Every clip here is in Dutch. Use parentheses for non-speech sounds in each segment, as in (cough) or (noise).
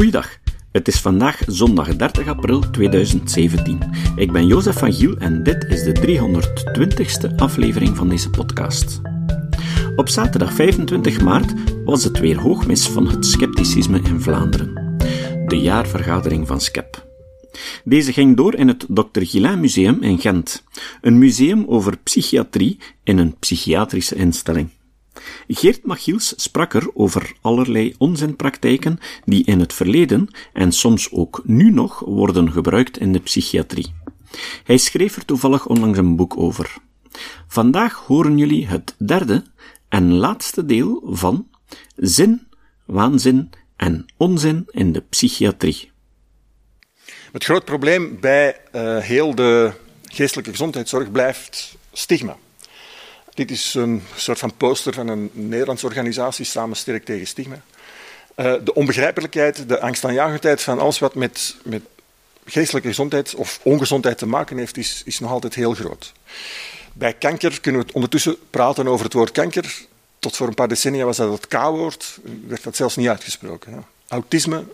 Goeiedag. Het is vandaag zondag 30 april 2017. Ik ben Jozef van Giel en dit is de 320ste aflevering van deze podcast. Op zaterdag 25 maart was het weer hoogmis van het scepticisme in Vlaanderen. De jaarvergadering van SCEP. Deze ging door in het Dr. Gillain Museum in Gent, een museum over psychiatrie in een psychiatrische instelling. Geert Machiels sprak er over allerlei onzinpraktijken die in het verleden en soms ook nu nog worden gebruikt in de psychiatrie. Hij schreef er toevallig onlangs een boek over. Vandaag horen jullie het derde en laatste deel van Zin, Waanzin en Onzin in de Psychiatrie. Het groot probleem bij uh, heel de geestelijke gezondheidszorg blijft stigma. Dit is een soort van poster van een Nederlandse organisatie, Samen Sterk tegen Stigma. Uh, de onbegrijpelijkheid, de angstaanjagendheid van alles wat met, met geestelijke gezondheid of ongezondheid te maken heeft, is, is nog altijd heel groot. Bij kanker kunnen we ondertussen praten over het woord kanker. Tot voor een paar decennia was dat het K-woord, werd dat zelfs niet uitgesproken. Autisme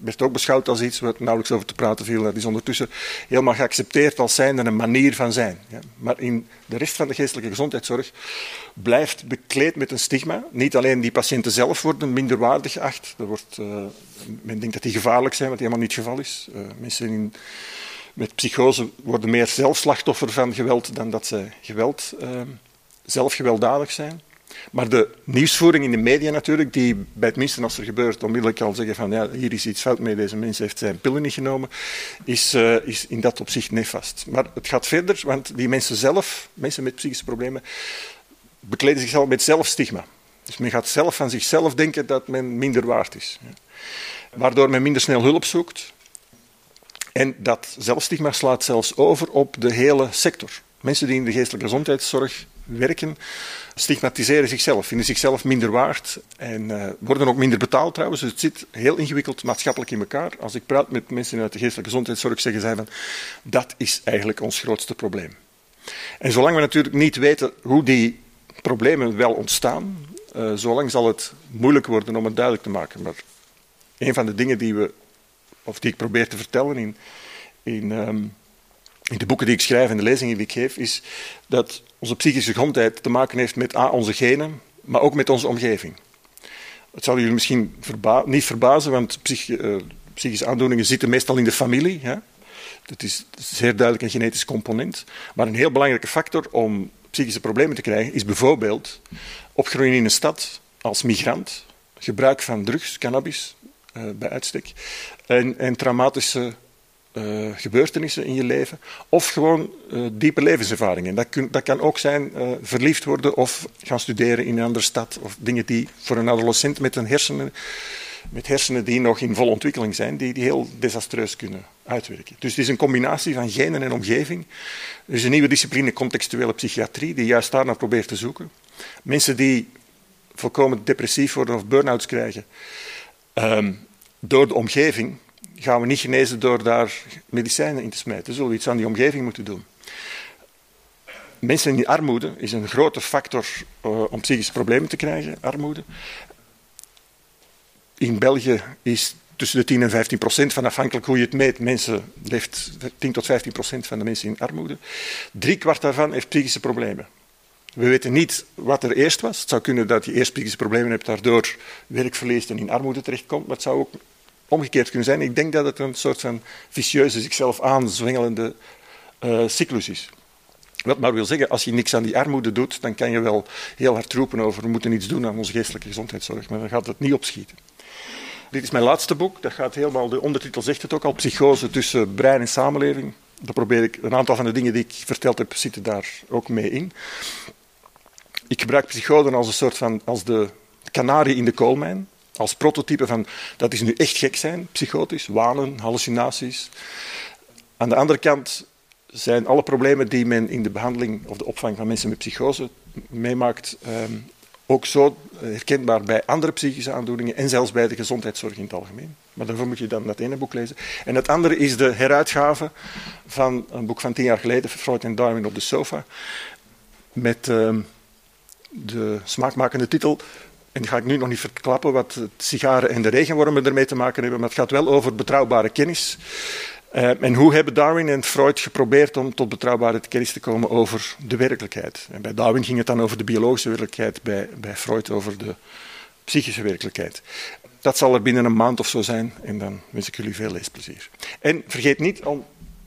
werd ook beschouwd als iets waar nauwelijks over te praten viel. Dat is ondertussen helemaal geaccepteerd als zijnde een manier van zijn. Maar in de rest van de geestelijke gezondheidszorg blijft bekleed met een stigma. Niet alleen die patiënten zelf worden minderwaardig geacht. Er wordt, uh, men denkt dat die gevaarlijk zijn, wat helemaal niet het geval is. Uh, mensen in, met psychose worden meer zelf slachtoffer van geweld dan dat ze geweld, uh, zelf gewelddadig zijn. Maar de nieuwsvoering in de media natuurlijk, die bij het minste als er gebeurt onmiddellijk al zeggen van ja, hier is iets fout mee, deze mens heeft zijn pillen niet genomen, is, uh, is in dat opzicht nefast. Maar het gaat verder, want die mensen zelf, mensen met psychische problemen, bekleden zichzelf met zelfstigma. Dus men gaat zelf van zichzelf denken dat men minder waard is. Waardoor men minder snel hulp zoekt. En dat zelfstigma slaat zelfs over op de hele sector. Mensen die in de geestelijke gezondheidszorg werken, stigmatiseren zichzelf, vinden zichzelf minder waard en uh, worden ook minder betaald trouwens. Dus het zit heel ingewikkeld maatschappelijk in elkaar. Als ik praat met mensen uit de geestelijke gezondheidszorg, zeggen zij van dat is eigenlijk ons grootste probleem. En zolang we natuurlijk niet weten hoe die problemen wel ontstaan, uh, zolang zal het moeilijk worden om het duidelijk te maken. Maar een van de dingen die, we, of die ik probeer te vertellen in, in um, in de boeken die ik schrijf en de lezingen die ik geef, is dat onze psychische gezondheid te maken heeft met A, onze genen, maar ook met onze omgeving. Het zal jullie misschien niet verbazen, want psych uh, psychische aandoeningen zitten meestal in de familie. Hè? Dat is zeer duidelijk een genetisch component. Maar een heel belangrijke factor om psychische problemen te krijgen is bijvoorbeeld opgroeien in een stad als migrant, gebruik van drugs, cannabis uh, bij uitstek, en, en traumatische uh, gebeurtenissen in je leven, of gewoon uh, diepe levenservaringen. Dat, dat, kan ook zijn uh, verliefd worden of gaan studeren in een andere stad, of dingen die voor een adolescent met, een hersenen, met hersenen die nog in volle ontwikkeling zijn, die, die heel desastreus kunnen uitwerken. Dus het is een combinatie van genen en omgeving. Er is een nieuwe discipline, contextuele psychiatrie, die juist daar naar probeert te zoeken. Mensen die volkomen depressief worden of burn-outs krijgen, um, door de omgeving, gaan we niet genezen door daar medicijnen in te smijten. Zullen we iets aan die omgeving moeten doen. Mensen in armoede is een grote factor uh, om psychische problemen te krijgen, armoede. In België is tussen de 10 en 15 procent, van afhankelijk hoe je het meet, mensen leeft 10 tot 15 procent van de mensen in armoede. Drie kwart daarvan heeft psychische problemen. We weten niet wat er eerst was. Het zou kunnen dat je eerst psychische problemen hebt, daardoor werk verliest en in armoede terechtkomt. Maar het zou ook omgekeerd kunnen zijn. Ik denk dat het een soort van vicieuze, zichzelf aanzwingelende uh, cyclus is. Wat maar wil zeggen, als je niks aan die armoede doet, dan kan je wel heel hard roepen over we moeten iets doen aan onze geestelijke gezondheidszorg, maar dan gaat het niet opschieten. Dit is mijn laatste boek, dat gaat helemaal, de ondertitel zegt het ook al, psychose tussen brein en samenleving. Daar probeer ik, een aantal van de dingen die ik verteld heb, zitten daar ook mee in. Ik gebruik psychose als een soort van, als de kanarie in de koolmijn als prototype van dat is nu echt gek zijn, psychotisch, wanen, hallucinaties. Aan de andere kant zijn alle problemen die men in de behandeling of de opvang van mensen met psychose meemaakt, ehm, ook zo herkenbaar bij andere psychische aandoeningen en zelfs bij de gezondheidszorg in het algemeen. Maar daarvoor moet je dan dat ene boek lezen. En het andere is de heruitgave van een boek van tien jaar geleden, Freud en Darwin op de sofa, met ehm, de smaakmakende titel en ga ik nu nog niet verklappen wat sigaren en de regenwormen ermee te maken hebben, maar het gaat wel over betrouwbare kennis. Uh, en hoe hebben Darwin en Freud geprobeerd om tot betrouwbare kennis te komen over de werkelijkheid? En bij Darwin ging het dan over de biologische werkelijkheid, bij, bij Freud over de psychische werkelijkheid. Dat zal er binnen een maand of zo zijn en dan wens ik jullie veel leesplezier. En vergeet niet om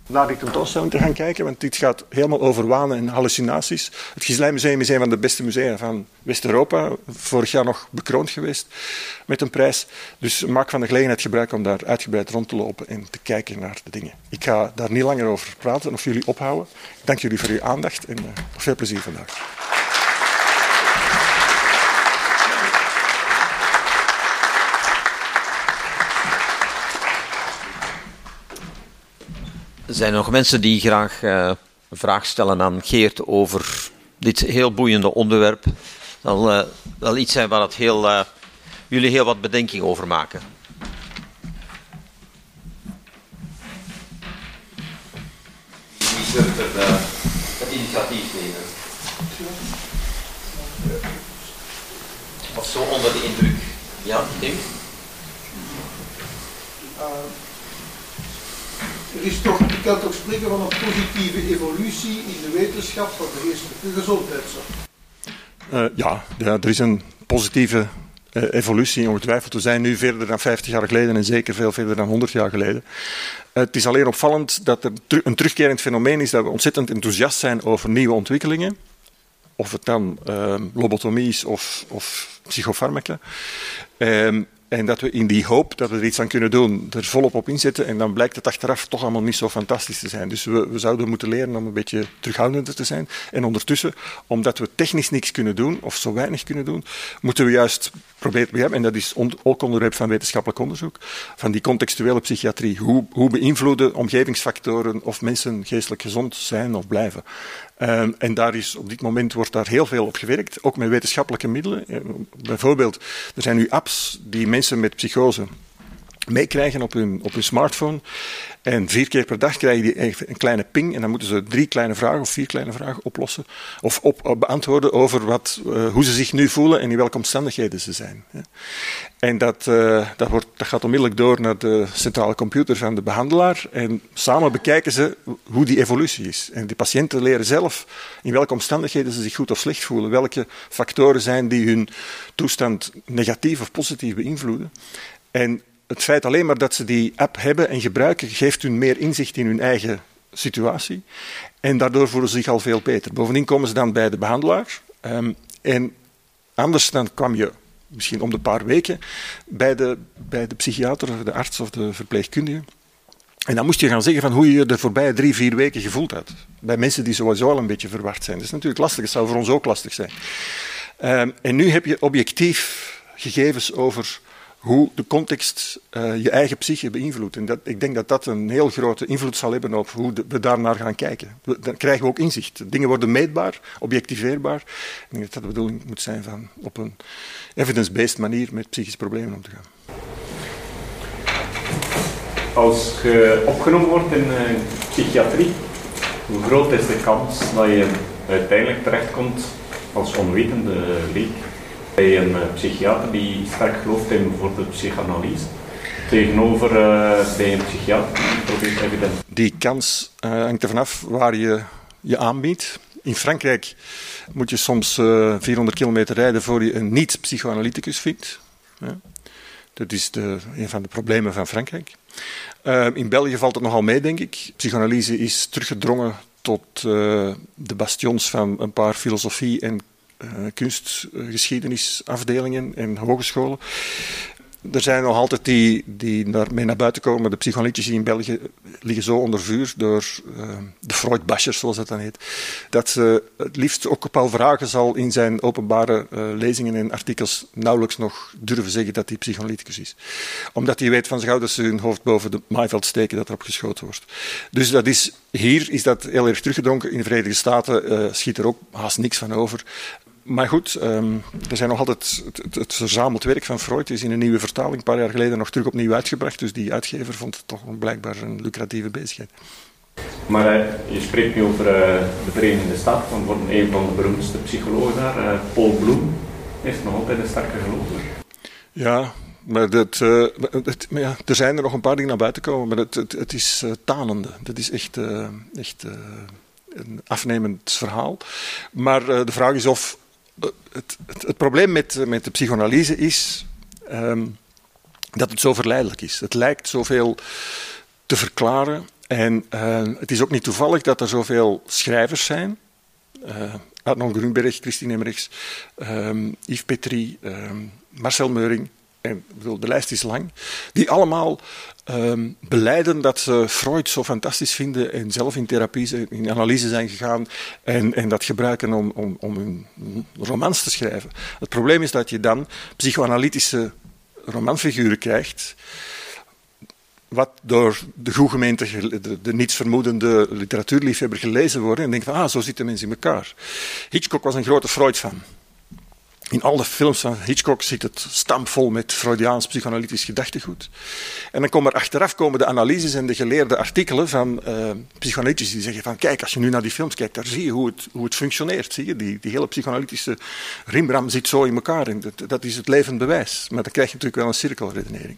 naar die tentoonstelling te gaan kijken, want dit gaat helemaal over wanen en hallucinaties. Het Giselijmuseum is een van de beste musea van West-Europa, vorig jaar nog bekroond geweest met een prijs. Dus maak van de gelegenheid gebruik om daar uitgebreid rond te lopen en te kijken naar de dingen. Ik ga daar niet langer over praten of jullie ophouden. Ik dank jullie voor uw aandacht en uh, veel plezier vandaag. Zijn er nog mensen die graag uh, een vraag stellen aan Geert over dit heel boeiende onderwerp? Dat zal uh, wel iets zijn waar het heel, uh, jullie heel wat bedenking over maken. Wie durft er het initiatief nemen? Of zo onder de indruk? Ja, Tim? Er is toch, je kan toch spreken van een positieve evolutie in de wetenschap van de geestelijke gezondheidszorg? Uh, ja, ja, er is een positieve uh, evolutie ongetwijfeld. We zijn nu verder dan 50 jaar geleden en zeker veel verder dan 100 jaar geleden. Uh, het is alleen opvallend dat er een terugkerend fenomeen is dat we ontzettend enthousiast zijn over nieuwe ontwikkelingen. Of het dan lobotomie is of, of psychofarmaca. En dat we in die hoop dat we er iets aan kunnen doen, er volop op inzetten. En dan blijkt het achteraf toch allemaal niet zo fantastisch te zijn. Dus we, we zouden moeten leren om een beetje terughoudender te zijn. En ondertussen, omdat we technisch niks kunnen doen, of zo weinig kunnen doen, moeten we juist proberen, en dat is ook onderwerp van wetenschappelijk onderzoek, van die contextuele psychiatrie. Hoe, hoe beïnvloeden omgevingsfactoren of mensen geestelijk gezond zijn of blijven? Um, en daar is, op dit moment wordt daar heel veel op gewerkt, ook met wetenschappelijke middelen. Uh, bijvoorbeeld, er zijn nu apps die mensen met psychose meekrijgen op hun, op hun smartphone. En vier keer per dag krijgen die een kleine ping. En dan moeten ze drie kleine vragen of vier kleine vragen oplossen. Of op, beantwoorden over wat, uh, hoe ze zich nu voelen en in welke omstandigheden ze zijn. En dat, uh, dat, wordt, dat gaat onmiddellijk door naar de centrale computer van de behandelaar. En samen bekijken ze hoe die evolutie is. En die patiënten leren zelf in welke omstandigheden ze zich goed of slecht voelen. Welke factoren zijn die hun toestand negatief of positief beïnvloeden. En het feit alleen maar dat ze die app hebben en gebruiken, geeft hun meer inzicht in hun eigen situatie. En daardoor voelen ze zich al veel beter. Bovendien komen ze dan bij de behandelaar. Um, en anders dan kwam je misschien om de paar weken bij de, bij de psychiater, de arts of de verpleegkundige. En dan moest je gaan zeggen van hoe je je de voorbije drie, vier weken gevoeld hebt. Bij mensen die sowieso al een beetje verward zijn. Dat is natuurlijk lastig, het zou voor ons ook lastig zijn. Um, en nu heb je objectief gegevens over hoe de context uh, je eigen psyche beïnvloedt. En dat, ik denk dat dat een heel grote invloed zal hebben op hoe de, we daarnaar gaan kijken. Dan krijgen we ook inzicht. Dingen worden meetbaar, objectiveerbaar. Ik denk dat dat de bedoeling moet zijn van op een evidence-based manier met psychische problemen om te gaan. Als je opgenomen wordt in uh, psychiatrie, hoe groot is de kans dat je uiteindelijk terechtkomt als onwetende leek bij een uh, psychiater die sterk gelooft in bijvoorbeeld psychanalyse, tegenover uh, bij een psychiater die probeert evident. Die kans uh, hangt er vanaf waar je je aanbiedt. In Frankrijk moet je soms 400 kilometer rijden voor je een niet-psychoanalyticus vindt. Ja. Dat is de, een van de problemen van Frankrijk. in België valt het nogal mee, denk ik. Psychoanalyse is teruggedrongen tot de bastions van een paar filosofie- en kunstgeschiedenisafdelingen en hogescholen. Er zijn nog altijd die, die naar, mee naar buiten komen. De psychoanalytici in België liggen zo onder vuur door uh, de Freud-bashers, zoals dat dan heet, dat ze het liefst ook op al vragen zal in zijn openbare uh, lezingen en artikels nauwelijks nog durven zeggen dat hij psychoanalyticus is. Omdat hij weet van zich dat ze hun hoofd boven de maaiveld steken dat erop geschoten wordt. Dus dat is, hier is dat heel erg teruggedronken. In de Verenigde Staten uh, schiet er ook haast niks van over. Maar goed, um, er zijn nog altijd het, het, het, verzameld werk van Freud is in een nieuwe vertaling een paar jaar geleden nog terug opnieuw uitgebracht. Dus die uitgever vond het toch blijkbaar een lucratieve bezigheid. Maar uh, je spreekt nu over uh, de Verenigde Staten, van een van de beroemdste psychologen daar, uh, Paul Bloom. is nog altijd een sterke gelover. Ja, maar, dat, maar ja, er zijn er nog een paar dingen naar buiten komen, maar het, het, het is tanende. Dat is echt, echt een afnemend verhaal. Maar de vraag is of. Het, het, probleem met, met de psychoanalyse is um, dat het zo verleidelijk is. Het lijkt zoveel te verklaren. En het is ook niet toevallig dat er zoveel schrijvers zijn. Adnan Grunberg, Christine Emmerichs, um, Yves Petrie, um, Marcel Meuring, en bedoel, de lijst is lang, die allemaal um, beleiden dat ze Freud zo fantastisch vinden en zelf in therapie, in analyse zijn gegaan en, en dat gebruiken om, om, om hun romans te schrijven. Het probleem is dat je dan psychoanalytische romanfiguren krijgt wat door de goed de, de nietsvermoedende literatuurliefhebber gelezen worden en denkt van, ah, zo zitten mensen in elkaar. Hitchcock was een grote Freud-fan. In alle films van Hitchcock zit het stampvol met Freudiaans psychoanalytisch gedachtegoed. En dan komen er achteraf komen de analyses en de geleerde artikelen van uh, die zeggen van kijk, als je nu naar die films kijkt, daar zie je hoe het, hoe het functioneert. Zie je? Die, die hele psychoanalytische rimbram zit zo in elkaar. En dat, dat is het levend bewijs. Maar dan krijg je natuurlijk wel een cirkelredenering.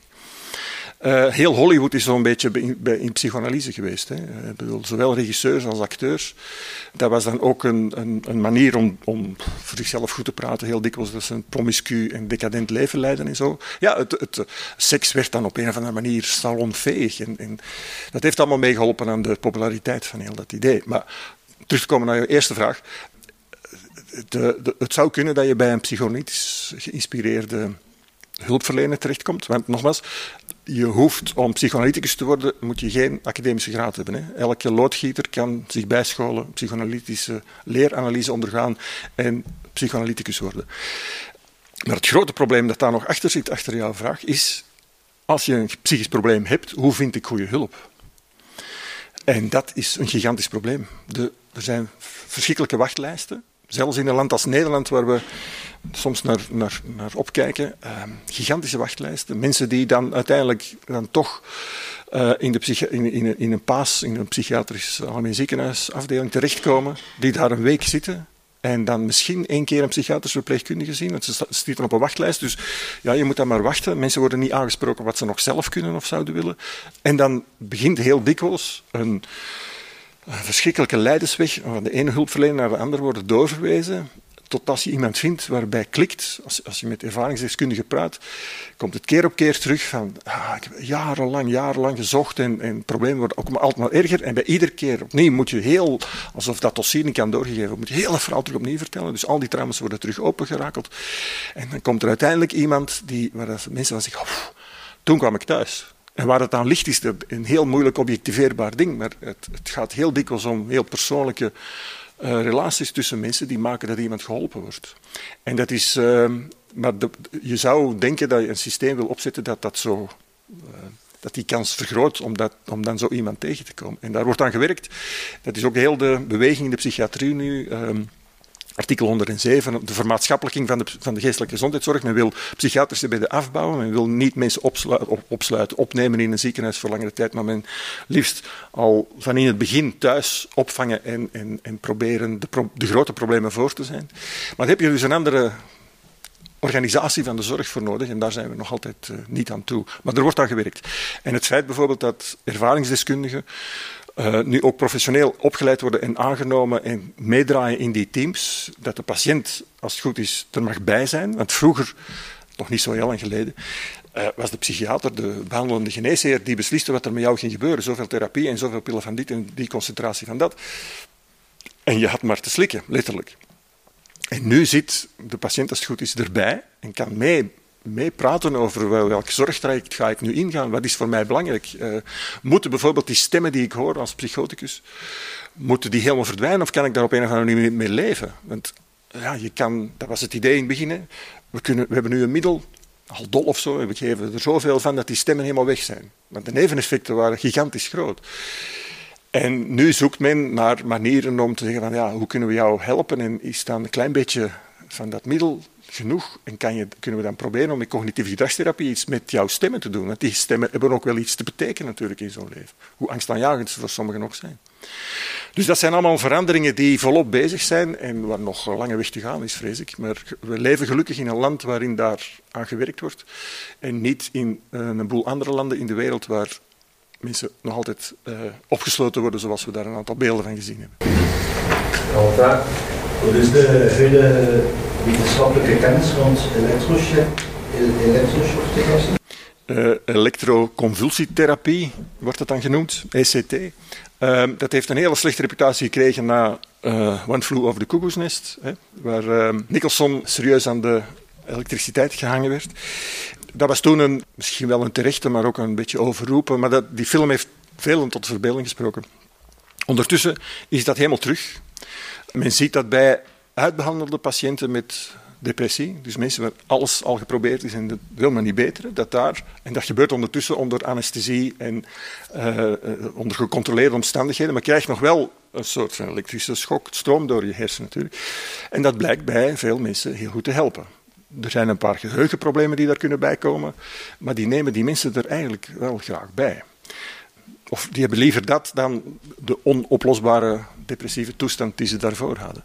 Uh, heel Hollywood is zo'n beetje in, in, psychoanalyse geweest. Hè. Ik bedoel, zowel regisseurs als acteurs. Dat was dan ook een, een, een, manier om, om voor zichzelf goed te praten. Heel dikwijls dat ze een promiscu en decadent leven leiden en zo. Ja, het, het, seks werd dan op een of andere manier salonveeg. En, en dat heeft allemaal meegeholpen aan de populariteit van heel dat idee. Maar terug te komen naar je eerste vraag. De, het zou kunnen dat je bij een psychoanalytisch geïnspireerde hulpverlener terechtkomt. Want nogmaals, je hoeft om psychoanalyticus te worden, moet je geen academische graad hebben. Hè. Elke loodgieter kan zich bijscholen, psychoanalytische leeranalyse ondergaan en psychoanalyticus worden. Maar het grote probleem dat daar nog achter zit, achter jouw vraag, is als je een psychisch probleem hebt, hoe vind ik goede hulp? En dat is een gigantisch probleem. De, er zijn verschrikkelijke wachtlijsten. Zelfs in een land als Nederland, waar we soms naar, naar, naar opkijken. Uh, gigantische wachtlijsten. Mensen die dan uiteindelijk dan toch uh, in, de in, in, in, een paas, in een psychiatrisch algemeen ziekenhuisafdeling terechtkomen, die daar een week zitten. En dan misschien één keer een psychiatrische verpleegkundige zien, want ze zitten op een wachtlijst. Dus ja, je moet dan maar wachten. Mensen worden niet aangesproken wat ze nog zelf kunnen of zouden willen. En dan begint heel dikwijls een, een verschrikkelijke leidersweg. Van de ene hulpverlener naar de andere worden doorverwezen tot als je iemand vindt waarbij klikt, als, als je met ervaringsdeskundigen praat, komt het keer op keer terug van ah, ik heb jarenlang, jarenlang gezocht en, en problemen worden ook maar altijd maar erger. En bij iedere keer opnieuw moet je heel, alsof dat dossier niet kan doorgegeven moet je heel verhaal terug opnieuw vertellen. Dus al die trauma's worden terug opengerakeld. En dan komt er uiteindelijk iemand die, waar mensen van zeggen, toen kwam ik thuis. En waar het aan ligt is een heel moeilijk objectiveerbaar ding, maar het, het gaat heel dikwijls om heel persoonlijke uh, relaties tussen mensen die maken dat iemand geholpen wordt. En dat is, uh, maar je zou denken dat je een systeem wil opzetten dat dat zo. Uh, dat die kans vergroot om, dat, om dan zo iemand tegen te komen. En daar wordt aan gewerkt. Dat is ook heel de beweging in de psychiatrie nu. Ehm, Artikel 107, de vermaatschappelijking van de, van de geestelijke gezondheidszorg. Men wil psychiatrische bedden afbouwen. Men wil niet mensen opsluiten, opnemen in een ziekenhuis voor langere tijd. Maar men liefst al van in het begin thuis opvangen en, en, en proberen de, de grote problemen voor te zijn. Maar dan heb je dus een andere organisatie van de zorg voor nodig. En daar zijn we nog altijd uh, niet aan toe. Maar er wordt aan gewerkt. En het feit bijvoorbeeld dat ervaringsdeskundigen uh, nu ook professioneel opgeleid worden en aangenomen en meedraaien in die teams. Dat de patiënt, als het goed is, er mag bij zijn. Want vroeger, nog niet zo heel lang geleden, uh, was de psychiater, de behandelende geneesheer, die besliste wat er met jou ging gebeuren. Zoveel therapie en zoveel pillen van dit en die concentratie van dat. En je had maar te slikken, letterlijk. En nu zit de patiënt, als het goed is, erbij en kan mee mee praten over wel, welk zorgtraject ga ik nu ingaan, wat is voor mij belangrijk. Uh, moeten bijvoorbeeld die stemmen die ik hoor als psychoticus, moeten die helemaal verdwijnen of kan ik daar op een of andere manier mee leven? Want ja, je kan, dat was het idee in het begin, We, kunnen, we hebben nu een middel, al dol of zo, we geven er zoveel van dat die stemmen helemaal weg zijn. Want de neveneffecten waren gigantisch groot. En nu zoekt men naar manieren om te zeggen van ja, hoe kunnen we jou helpen en is dan een klein beetje van dat middel genoeg? En kan je, kunnen we dan proberen om met cognitieve gedragstherapie iets met jouw stemmen te doen? Want die stemmen hebben ook wel iets te betekenen natuurlijk in zo'n leven. Hoe angstaanjagend ze voor sommigen nog zijn. Dus dat zijn allemaal veranderingen die volop bezig zijn en waar nog lange weg te gaan is, vrees ik. Maar we leven gelukkig in een land waarin daar aan gewerkt wordt en niet in eh, een boel andere landen in de wereld waar mensen nog altijd uh, opgesloten worden zoals we daar een aantal beelden van gezien hebben. Wat is de huidige wetenschappelijke kennis rond elektroshocktherapie? Uh, elektroconvulsietherapie wordt het dan genoemd, ECT. Uh, dat heeft een hele slechte reputatie gekregen na uh, One Flew Over the Cuckoo's Nest, hè, waar uh, Nicholson serieus aan de elektriciteit gehangen werd. Dat was toen een, misschien wel een terechte, maar ook een beetje overroepen, maar dat, die film heeft velen tot verbeelding gesproken. Ondertussen is dat helemaal terug. Men ziet dat bij uitbehandelde patiënten met depressie, dus mensen waar alles al geprobeerd is en dat wil maar niet beteren, dat daar, en dat gebeurt ondertussen onder anesthesie en uh, onder gecontroleerde omstandigheden, maar krijgt nog wel een soort van elektrische schok, stroom door je hersenen natuurlijk. En dat blijkt bij veel mensen heel goed te helpen. Er zijn een paar geheugenproblemen die daar kunnen bijkomen, maar die nemen die mensen er eigenlijk wel graag bij. Of die hebben liever dat dan de onoplosbare depressieve toestand die ze daarvoor hadden.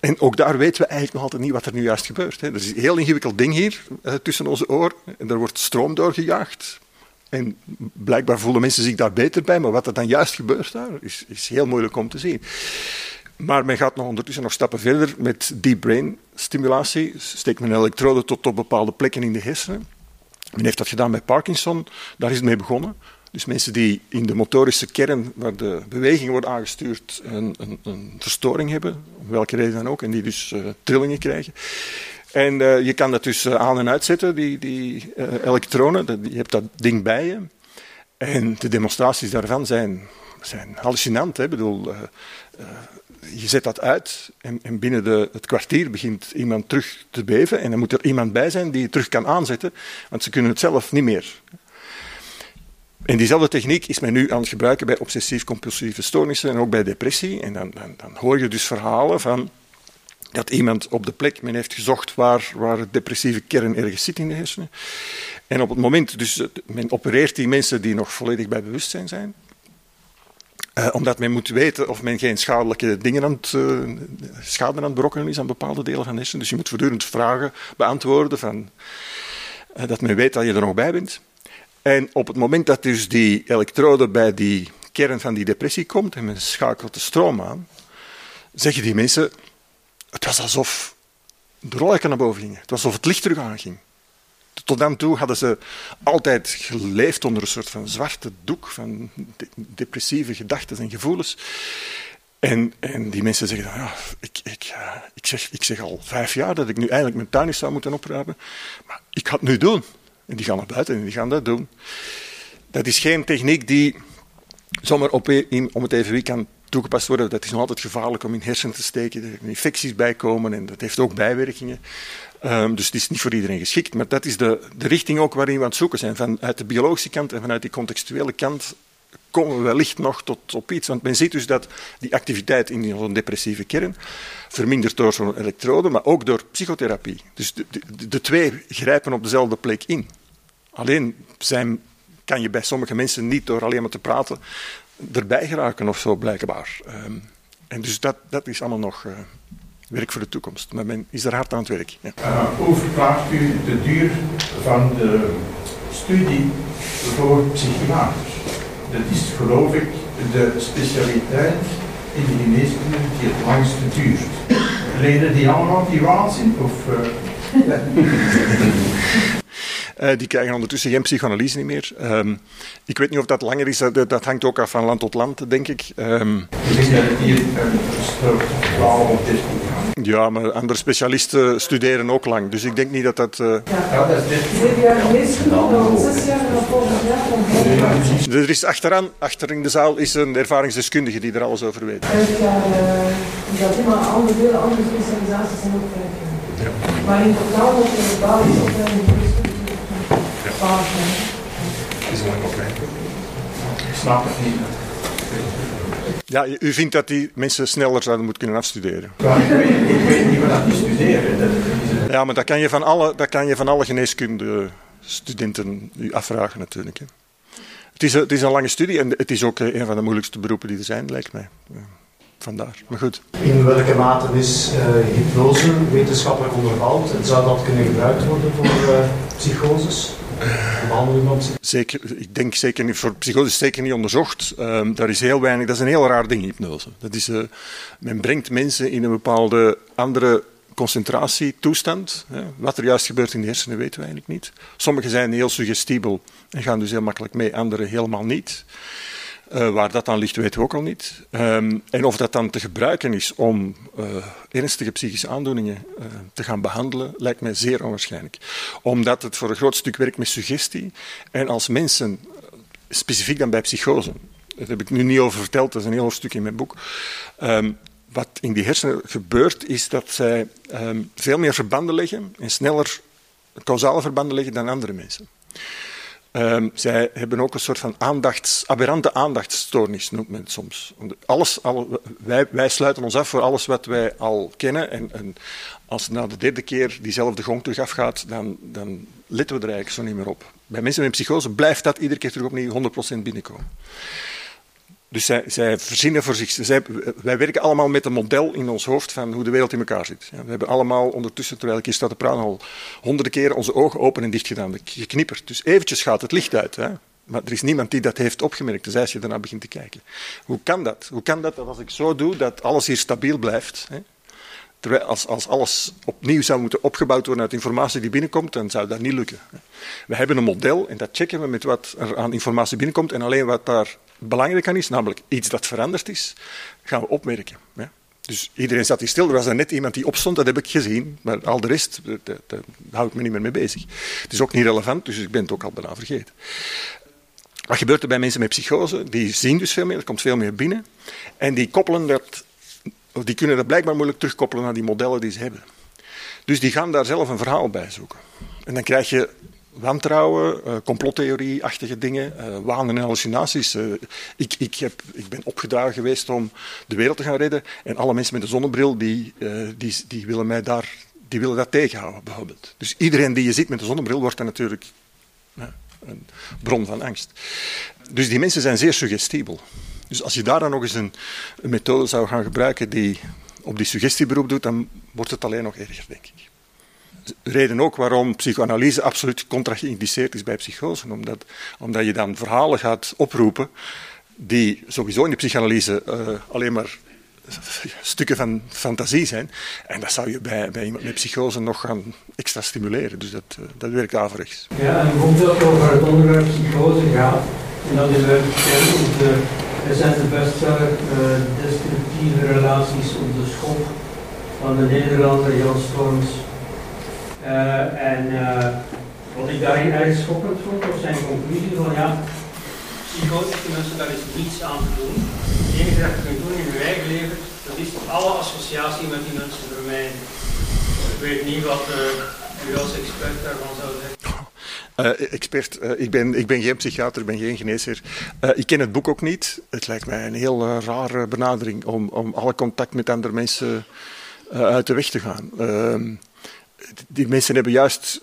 En ook daar weten we eigenlijk nog altijd niet wat er nu juist gebeurt. Hè. Er is een heel ingewikkeld ding hier uh, tussen onze oren. En er wordt stroom doorgejaagd. En blijkbaar voelen mensen zich daar beter bij. Maar wat er dan juist gebeurt daar, is, is heel moeilijk om te zien. Maar men gaat nog ondertussen nog stappen verder met deep brain stimulatie. Steekt men elektroden tot op bepaalde plekken in de hersenen. Men heeft dat gedaan bij Parkinson. Daar is het mee begonnen. Dus mensen die in de motorische kern, waar de beweging wordt aangestuurd, een, een, een verstoring hebben, om welke reden dan ook, en die dus uh, trillingen krijgen. En uh, je kan dat dus uh, aan- en uitzetten, die, die elektronen. Dat, je hebt dat ding bij je. En de demonstraties daarvan zijn, zijn hallucinant. Ik bedoel, je zet dat uit en, en binnen de, het kwartier begint iemand terug te beven. En dan moet er iemand bij zijn die het terug kan aanzetten, want ze kunnen het zelf niet meer. En diezelfde techniek is men nu aan het gebruiken bij obsessief-compulsieve stoornissen en ook bij depressie. En dan, dan, dan, hoor je dus verhalen van dat iemand op de plek, men heeft gezocht waar, waar depressieve kern ergens zit in de hersenen. En op het moment, dus men opereert die mensen die nog volledig bij bewustzijn zijn. Uh, omdat men moet weten of men geen schadelijke dingen aan het, uh, schade aan het berokkenen is aan bepaalde delen van de hersenen. Dus je moet voortdurend vragen beantwoorden van, uh, dat men weet dat je er nog bij bent. En op het moment dat dus die elektrode bij die kern van die depressie komt en men schakelt de stroom aan, zeggen die mensen, het was alsof de rollijken naar boven gingen. Het was alsof het licht terug aanging. Tot dan toe hadden ze altijd geleefd onder een soort van zwarte doek van de depressieve gedachten en gevoelens. En, en die mensen zeggen dan, ja, ik, ik, ik, zeg, ik zeg al vijf jaar dat ik nu eigenlijk mijn tuin zou moeten opruimen, maar ik ga het nu doen. En die gaan naar buiten en die gaan dat doen. Dat is geen techniek die zomaar op, in, om het even wie kan toegepast worden. Dat is nog altijd gevaarlijk om in hersenen te steken. Er kunnen infecties bij komen en dat heeft ook bijwerkingen. Um, dus het is niet voor iedereen geschikt. Maar dat is de, de richting ook waarin we aan het zoeken zijn. Vanuit de biologische kant en vanuit die contextuele kant komen we wellicht nog tot op iets. Want men ziet dus dat die activiteit in zo'n depressieve kern vermindert door zo'n elektrode, maar ook door psychotherapie. Dus de, de, de, twee grijpen op dezelfde plek in. Alleen zijn, kan je bij sommige mensen niet door alleen maar te praten erbij geraken of zo, blijkbaar. Um, en dus dat, dat is allemaal nog uh, werk voor de toekomst. Maar men is er hard aan het werk. Ja. Hoe verklaart u de duur van de studie voor psychiaters? Dat is geloof ik de specialiteit in de geneeskunde die het langste duurt. Leden die allemaal die waanzin? Of, uh... (laughs) Uh, die krijgen ondertussen geen psychoanalyse niet meer. Um, ik weet niet of dat langer is, dat, dat, hangt ook af van land tot land, denk ik. Um, ik denk dat het hier een of ja, maar andere specialisten studeren ook lang, dus ik denk niet dat dat. Uh... Ja, dat is dit. Zeven jaar Er is achteraan, achter in de zaal, is een ervaringsdeskundige die er alles over weet. Uh, dat helemaal andere andere specialisaties zijn ook. Ja. Maar in totaal moet je de het is een. Ik snap het niet. Ja, u vindt dat die mensen sneller zouden moeten kunnen afstuderen? Ja, ik, weet, ik weet niet wat die studeren. Dat is... Ja, maar dat kan je van alle, dat kan je van alle geneeskundestudenten u afvragen natuurlijk. Hè. Het, is, het is een lange studie en het is ook een van de moeilijkste beroepen die er zijn, lijkt mij. vandaar. Maar goed. In welke mate is uh, hypnose wetenschappelijk onderbouwd en zou dat kunnen gebruikt worden voor uh, psychoses? Zeker, ik denk zeker niet, voor psychose zeker niet onderzocht. Um, daar is heel weinig, dat is een heel raar ding, hypnose. Dat is, uh, men brengt mensen in een bepaalde andere concentratietoestand. Hè. Wat er juist gebeurt in de hersenen weten we eigenlijk niet. Sommigen zijn heel suggestibel en gaan dus heel makkelijk mee, anderen helemaal niet. Uh, waar dat dan ligt, weten we ook al niet. Um, en of dat dan te gebruiken is om uh, ernstige psychische aandoeningen uh, te gaan behandelen, lijkt mij zeer onwaarschijnlijk. Omdat het voor een groot stuk werkt met suggestie. En als mensen, specifiek dan bij psychose, daar heb ik nu niet over verteld, dat is een heel stuk in mijn boek. Um, wat in die hersenen gebeurt, is dat zij um, veel meer verbanden leggen en sneller causale verbanden leggen dan andere mensen. Um, zij hebben ook een soort van aandachts, aberrante aandachtstoornis, noemt men soms. Alles, alle, wij, wij, sluiten ons af voor alles wat wij al kennen. En, en als na de derde keer diezelfde gong terug afgaat, dan, dan letten we er eigenlijk zo niet meer op. Bij mensen met psychose blijft dat iedere keer terug opnieuw 100% binnenkomen. Dus zij, verzinnen voor zich. Zij, wij werken allemaal met een model in ons hoofd van hoe de wereld in elkaar zit. We hebben allemaal ondertussen, terwijl ik hier sta te praten, al honderden keren onze ogen open en dicht gedaan. Geknipperd. Dus eventjes gaat het licht uit. Hè? Maar er is niemand die dat heeft opgemerkt, dus als je daarna begint te kijken. Hoe kan dat? Hoe kan dat dat als ik zo doe, dat alles hier stabiel blijft? Hè? Als, als alles opnieuw zou moeten opgebouwd worden uit informatie die binnenkomt, dan zou dat niet lukken. We hebben een model en dat checken we met wat er aan informatie binnenkomt en alleen wat daar belangrijk aan is, namelijk iets dat veranderd is, gaan we opmerken. Ja. Dus iedereen zat hier stil. Er was net iemand die opstond, dat heb ik gezien. Maar al de rest, daar hou ik me niet meer mee bezig. Het is ook niet relevant, dus ik ben het ook al bijna vergeten. Wat gebeurt er bij mensen met psychose? Die zien dus veel meer, er komt veel meer binnen. En die koppelen dat, of die kunnen dat blijkbaar moeilijk terugkoppelen naar die modellen die ze hebben. Dus die gaan daar zelf een verhaal bij zoeken. En dan krijg je wantrouwen, uh, complottheorie-achtige dingen, uh, en hallucinaties. Uh, ik, ik, heb, ik ben opgedragen geweest om de wereld te gaan redden en alle mensen met een zonnebril die, die, die willen mij daar die willen dat tegenhouden, bijvoorbeeld. Dus iedereen die je ziet met een zonnebril wordt dan natuurlijk een bron van angst. Dus die mensen zijn zeer suggestibel. Dus als je daar dan nog eens een, een methode zou gaan gebruiken die op die suggestie beroep doet, dan wordt het alleen nog erger, denk ik reden ook waarom psychoanalyse absoluut contra-geïndiceerd is bij psychose. Omdat, omdat je dan verhalen gaat oproepen die sowieso in de psychoanalyse uh, alleen maar stukken van fantasie zijn. En dat zou je bij, bij iemand met psychose nog gaan extra stimuleren. Dus dat, uh, dat werkt averechts. Ja, en bijvoorbeeld over het onderwerp psychose gaat, en dat is uit de recente bestseller uh, Destructieve relaties op de schop van de Nederlander Jan Storms uh, en uh, wat ik daarin erg schokkend vond, was zijn conclusie van ja, psychotische mensen, daar is niets aan te doen. Het enige dat je kunt doen in je eigen leven, dat is alle associatie met die mensen vermijden. Ik weet niet wat u als expert daarvan zou zeggen. Uh, expert, uh, ik, ben, ik ben geen psychiater, ik ben geen geneesheer. Uh, ik ken het boek ook niet. Het lijkt mij een heel rare benadering om, om alle contact met andere mensen uit de weg te gaan. Ehm, die mensen hebben juist,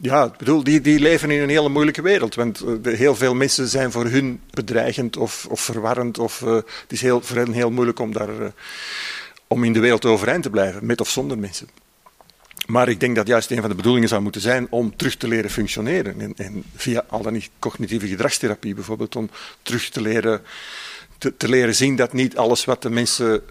ja, ik bedoel, die, die leven in een hele moeilijke wereld. Want heel veel mensen zijn voor hun bedreigend of, of verwarrend. Of, het is heel, voor hen heel moeilijk om, daar, om in de wereld overeind te blijven, met of zonder mensen. Maar ik denk dat juist een van de bedoelingen zou moeten zijn om terug te leren functioneren. En, en via al dan niet cognitieve gedragstherapie bijvoorbeeld, om terug te leren, te, te leren zien dat niet alles wat de mensen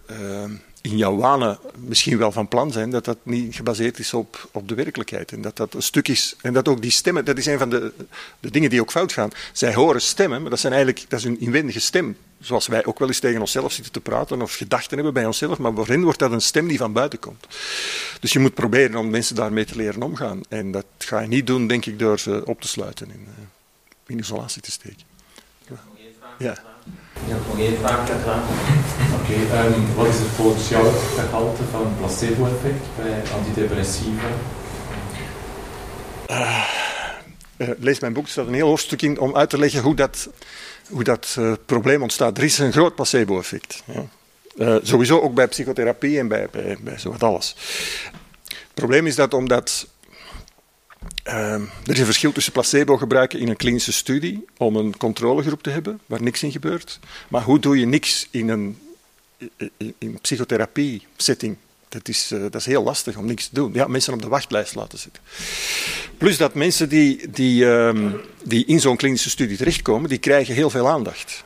in jouw wanen misschien wel van plan zijn, dat dat niet gebaseerd is op, op de werkelijkheid. En dat dat een stuk is, en dat ook die stemmen, dat is een van de, de dingen die ook fout gaan. Zij horen stemmen, maar dat, zijn eigenlijk, dat is een inwendige stem. Zoals wij ook wel eens tegen onszelf zitten te praten of gedachten hebben bij onszelf, maar voor hen wordt dat een stem die van buiten komt. Dus je moet proberen om mensen daarmee te leren omgaan. En dat ga je niet doen, denk ik, door ze op te sluiten en eh, in isolatie te steken. Ja. Ik heb nog één vraag. Um, wat is het volgens jou het gehalte van placebo-effect bij antidepressiva? Uh, uh, lees mijn boek, er staat een heel hoofdstuk in om uit te leggen hoe dat, hoe dat uh, probleem ontstaat. Er is een groot placebo-effect. Sowieso ook bij psychotherapie en bij, bij, bij zowat alles. Het probleem is dat omdat Uh, er is een verschil tussen placebo gebruiken in een klinische studie om een controlegroep te hebben waar niks in gebeurt. Maar hoe doe je niks in een in, in psychotherapie setting. Dat is, uh, dat is heel lastig om niks te doen. Ja, mensen op de wachtlijst laten zitten. Plus dat mensen die, die, um, die in zo'n klinische studie terechtkomen, die krijgen heel veel aandacht.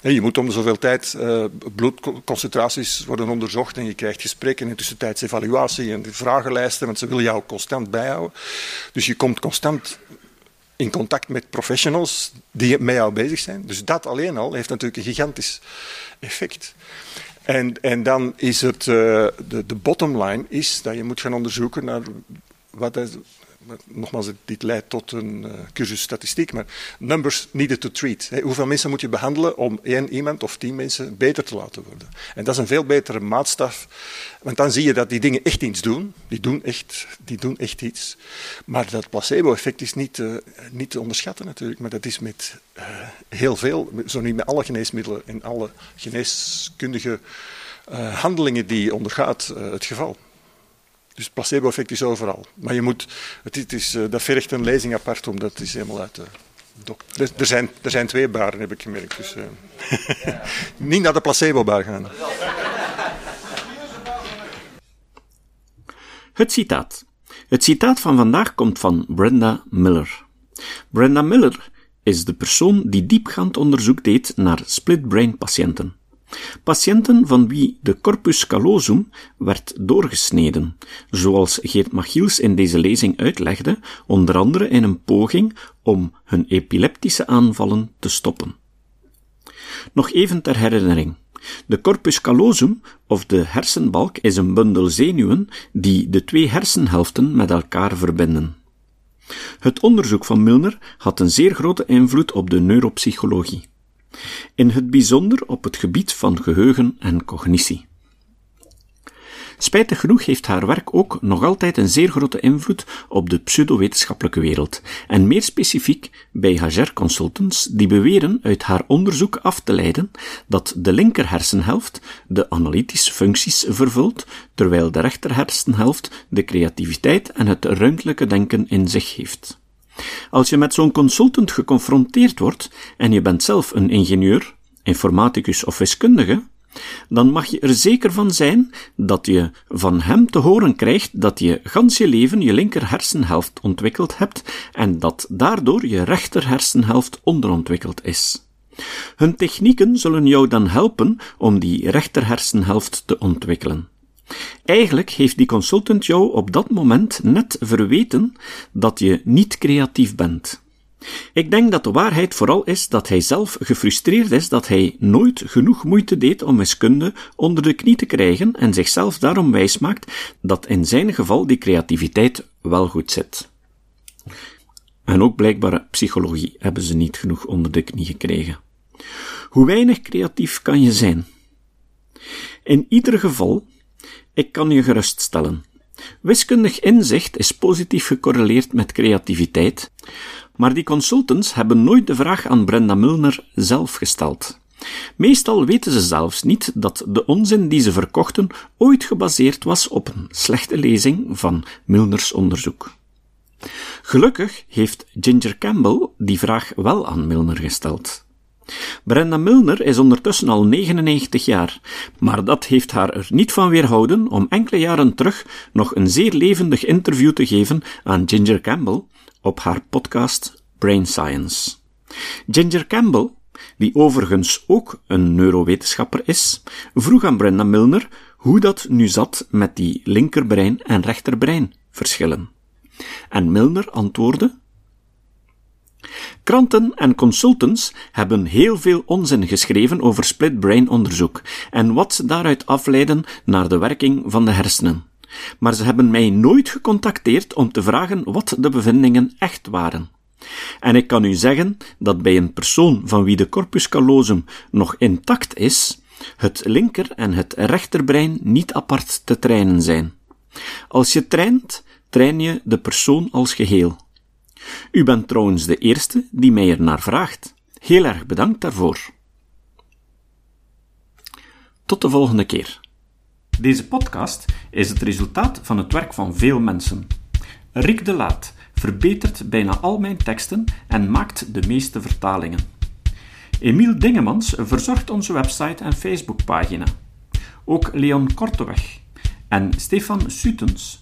Je moet om de zoveel tijd uh, bloedconcentraties worden onderzocht en je krijgt gesprekken en tussentijds evaluatie en vragenlijsten, want ze willen jou constant bijhouden. Dus je komt constant in contact met professionals die met jou bezig zijn. Dus dat alleen al heeft natuurlijk een gigantisch effect. En, en dan is het, uh, de, de bottom line is dat je moet gaan onderzoeken naar wat is, nogmaals, dit leidt tot een uh, cursus statistiek, maar numbers needed to treat. Hoeveel mensen moet je behandelen om één iemand of tien mensen beter te laten worden? En dat is een veel betere maatstaf, want dan zie je dat die dingen echt iets doen. Die doen echt, die doen echt iets. Maar dat placebo-effect is niet, uh, niet te onderschatten natuurlijk, maar dat is met uh, heel veel, zo niet met alle geneesmiddelen en alle geneeskundige handelingen die je ondergaat het geval. Dus placebo-effect is overal. Maar je moet, het, het is, uh, dat vergt een lezing apart, omdat het is helemaal uit de dok. Er, zijn, er zijn twee baren, heb ik gemerkt. Dus, uh, (laughs) niet naar de placebo-bar gaan. Het citaat. Het citaat van vandaag komt van Brenda Miller. Brenda Miller is de persoon die diepgaand onderzoek deed naar split-brain patiënten. Patiënten van wie de corpus callosum werd doorgesneden, zoals Geert Machiels in deze lezing uitlegde, onder andere in een poging om hun epileptische aanvallen te stoppen. Nog even ter herinnering. De corpus callosum, of de hersenbalk, is een bundel zenuwen die de twee hersenhelften met elkaar verbinden. Het onderzoek van Milner had een zeer grote invloed op de neuropsychologie in het bijzonder op het gebied van geheugen en cognitie. Spijtig genoeg heeft haar werk ook nog altijd een zeer grote invloed op de pseudowetenschappelijke wereld, en meer specifiek bij Hager Consultants, die beweren uit haar onderzoek af te leiden dat de linker hersenhelft de analytische functies vervult, terwijl de rechter hersenhelft de creativiteit en het ruimtelijke denken in zich heeft. Als je met zo'n consultant geconfronteerd wordt en je bent zelf een ingenieur, informaticus of wiskundige, dan mag je er zeker van zijn dat je van hem te horen krijgt dat je gans je leven je linker hersenhelft ontwikkeld hebt en dat daardoor je rechter hersenhelft onderontwikkeld is. Hun technieken zullen jou dan helpen om die rechter hersenhelft te ontwikkelen. Eigenlijk heeft die consultant jou op dat moment net verweten dat je niet creatief bent. Ik denk dat de waarheid vooral is dat hij zelf gefrustreerd is dat hij nooit genoeg moeite deed om wiskunde onder de knie te krijgen en zichzelf daarom wijsmaakt dat in zijn geval die creativiteit wel goed zit. En ook blijkbaar psychologie hebben ze niet genoeg onder de knie gekregen. Hoe weinig creatief kan je zijn? In ieder geval ik kan je geruststellen. Wiskundig inzicht is positief gecorreleerd met creativiteit, maar die consultants hebben nooit de vraag aan Brenda Milner zelf gesteld. Meestal weten ze zelfs niet dat de onzin die ze verkochten ooit gebaseerd was op een slechte lezing van Milners onderzoek. Gelukkig heeft Ginger Campbell die vraag wel aan Milner gesteld. Brenda Milner is ondertussen al 99 jaar, maar dat heeft haar er niet van weerhouden om enkele jaren terug nog een zeer levendig interview te geven aan Ginger Campbell op haar podcast Brain Science. Ginger Campbell, die overigens ook een neurowetenschapper is, vroeg aan Brenda Milner hoe dat nu zat met die linkerbrein en rechterbrein verschillen. En Milner antwoordde Kranten en consultants hebben heel veel onzin geschreven over split-brain onderzoek en wat ze daaruit afleiden naar de werking van de hersenen. Maar ze hebben mij nooit gecontacteerd om te vragen wat de bevindingen echt waren. En ik kan u zeggen dat bij een persoon van wie de corpus callosum nog intact is, het linker en het rechterbrein niet apart te trainen zijn. Als je traint, train je de persoon als geheel. U bent trouwens de eerste die mij er naar vraagt. Heel erg bedankt daarvoor. Tot de volgende keer. Deze podcast is het resultaat van het werk van veel mensen. Rick de Laat verbetert bijna al mijn teksten en maakt de meeste vertalingen. Emiel Dingemans verzorgt onze website en Facebookpagina. Ook Leon Korteweg en Stefan Sutens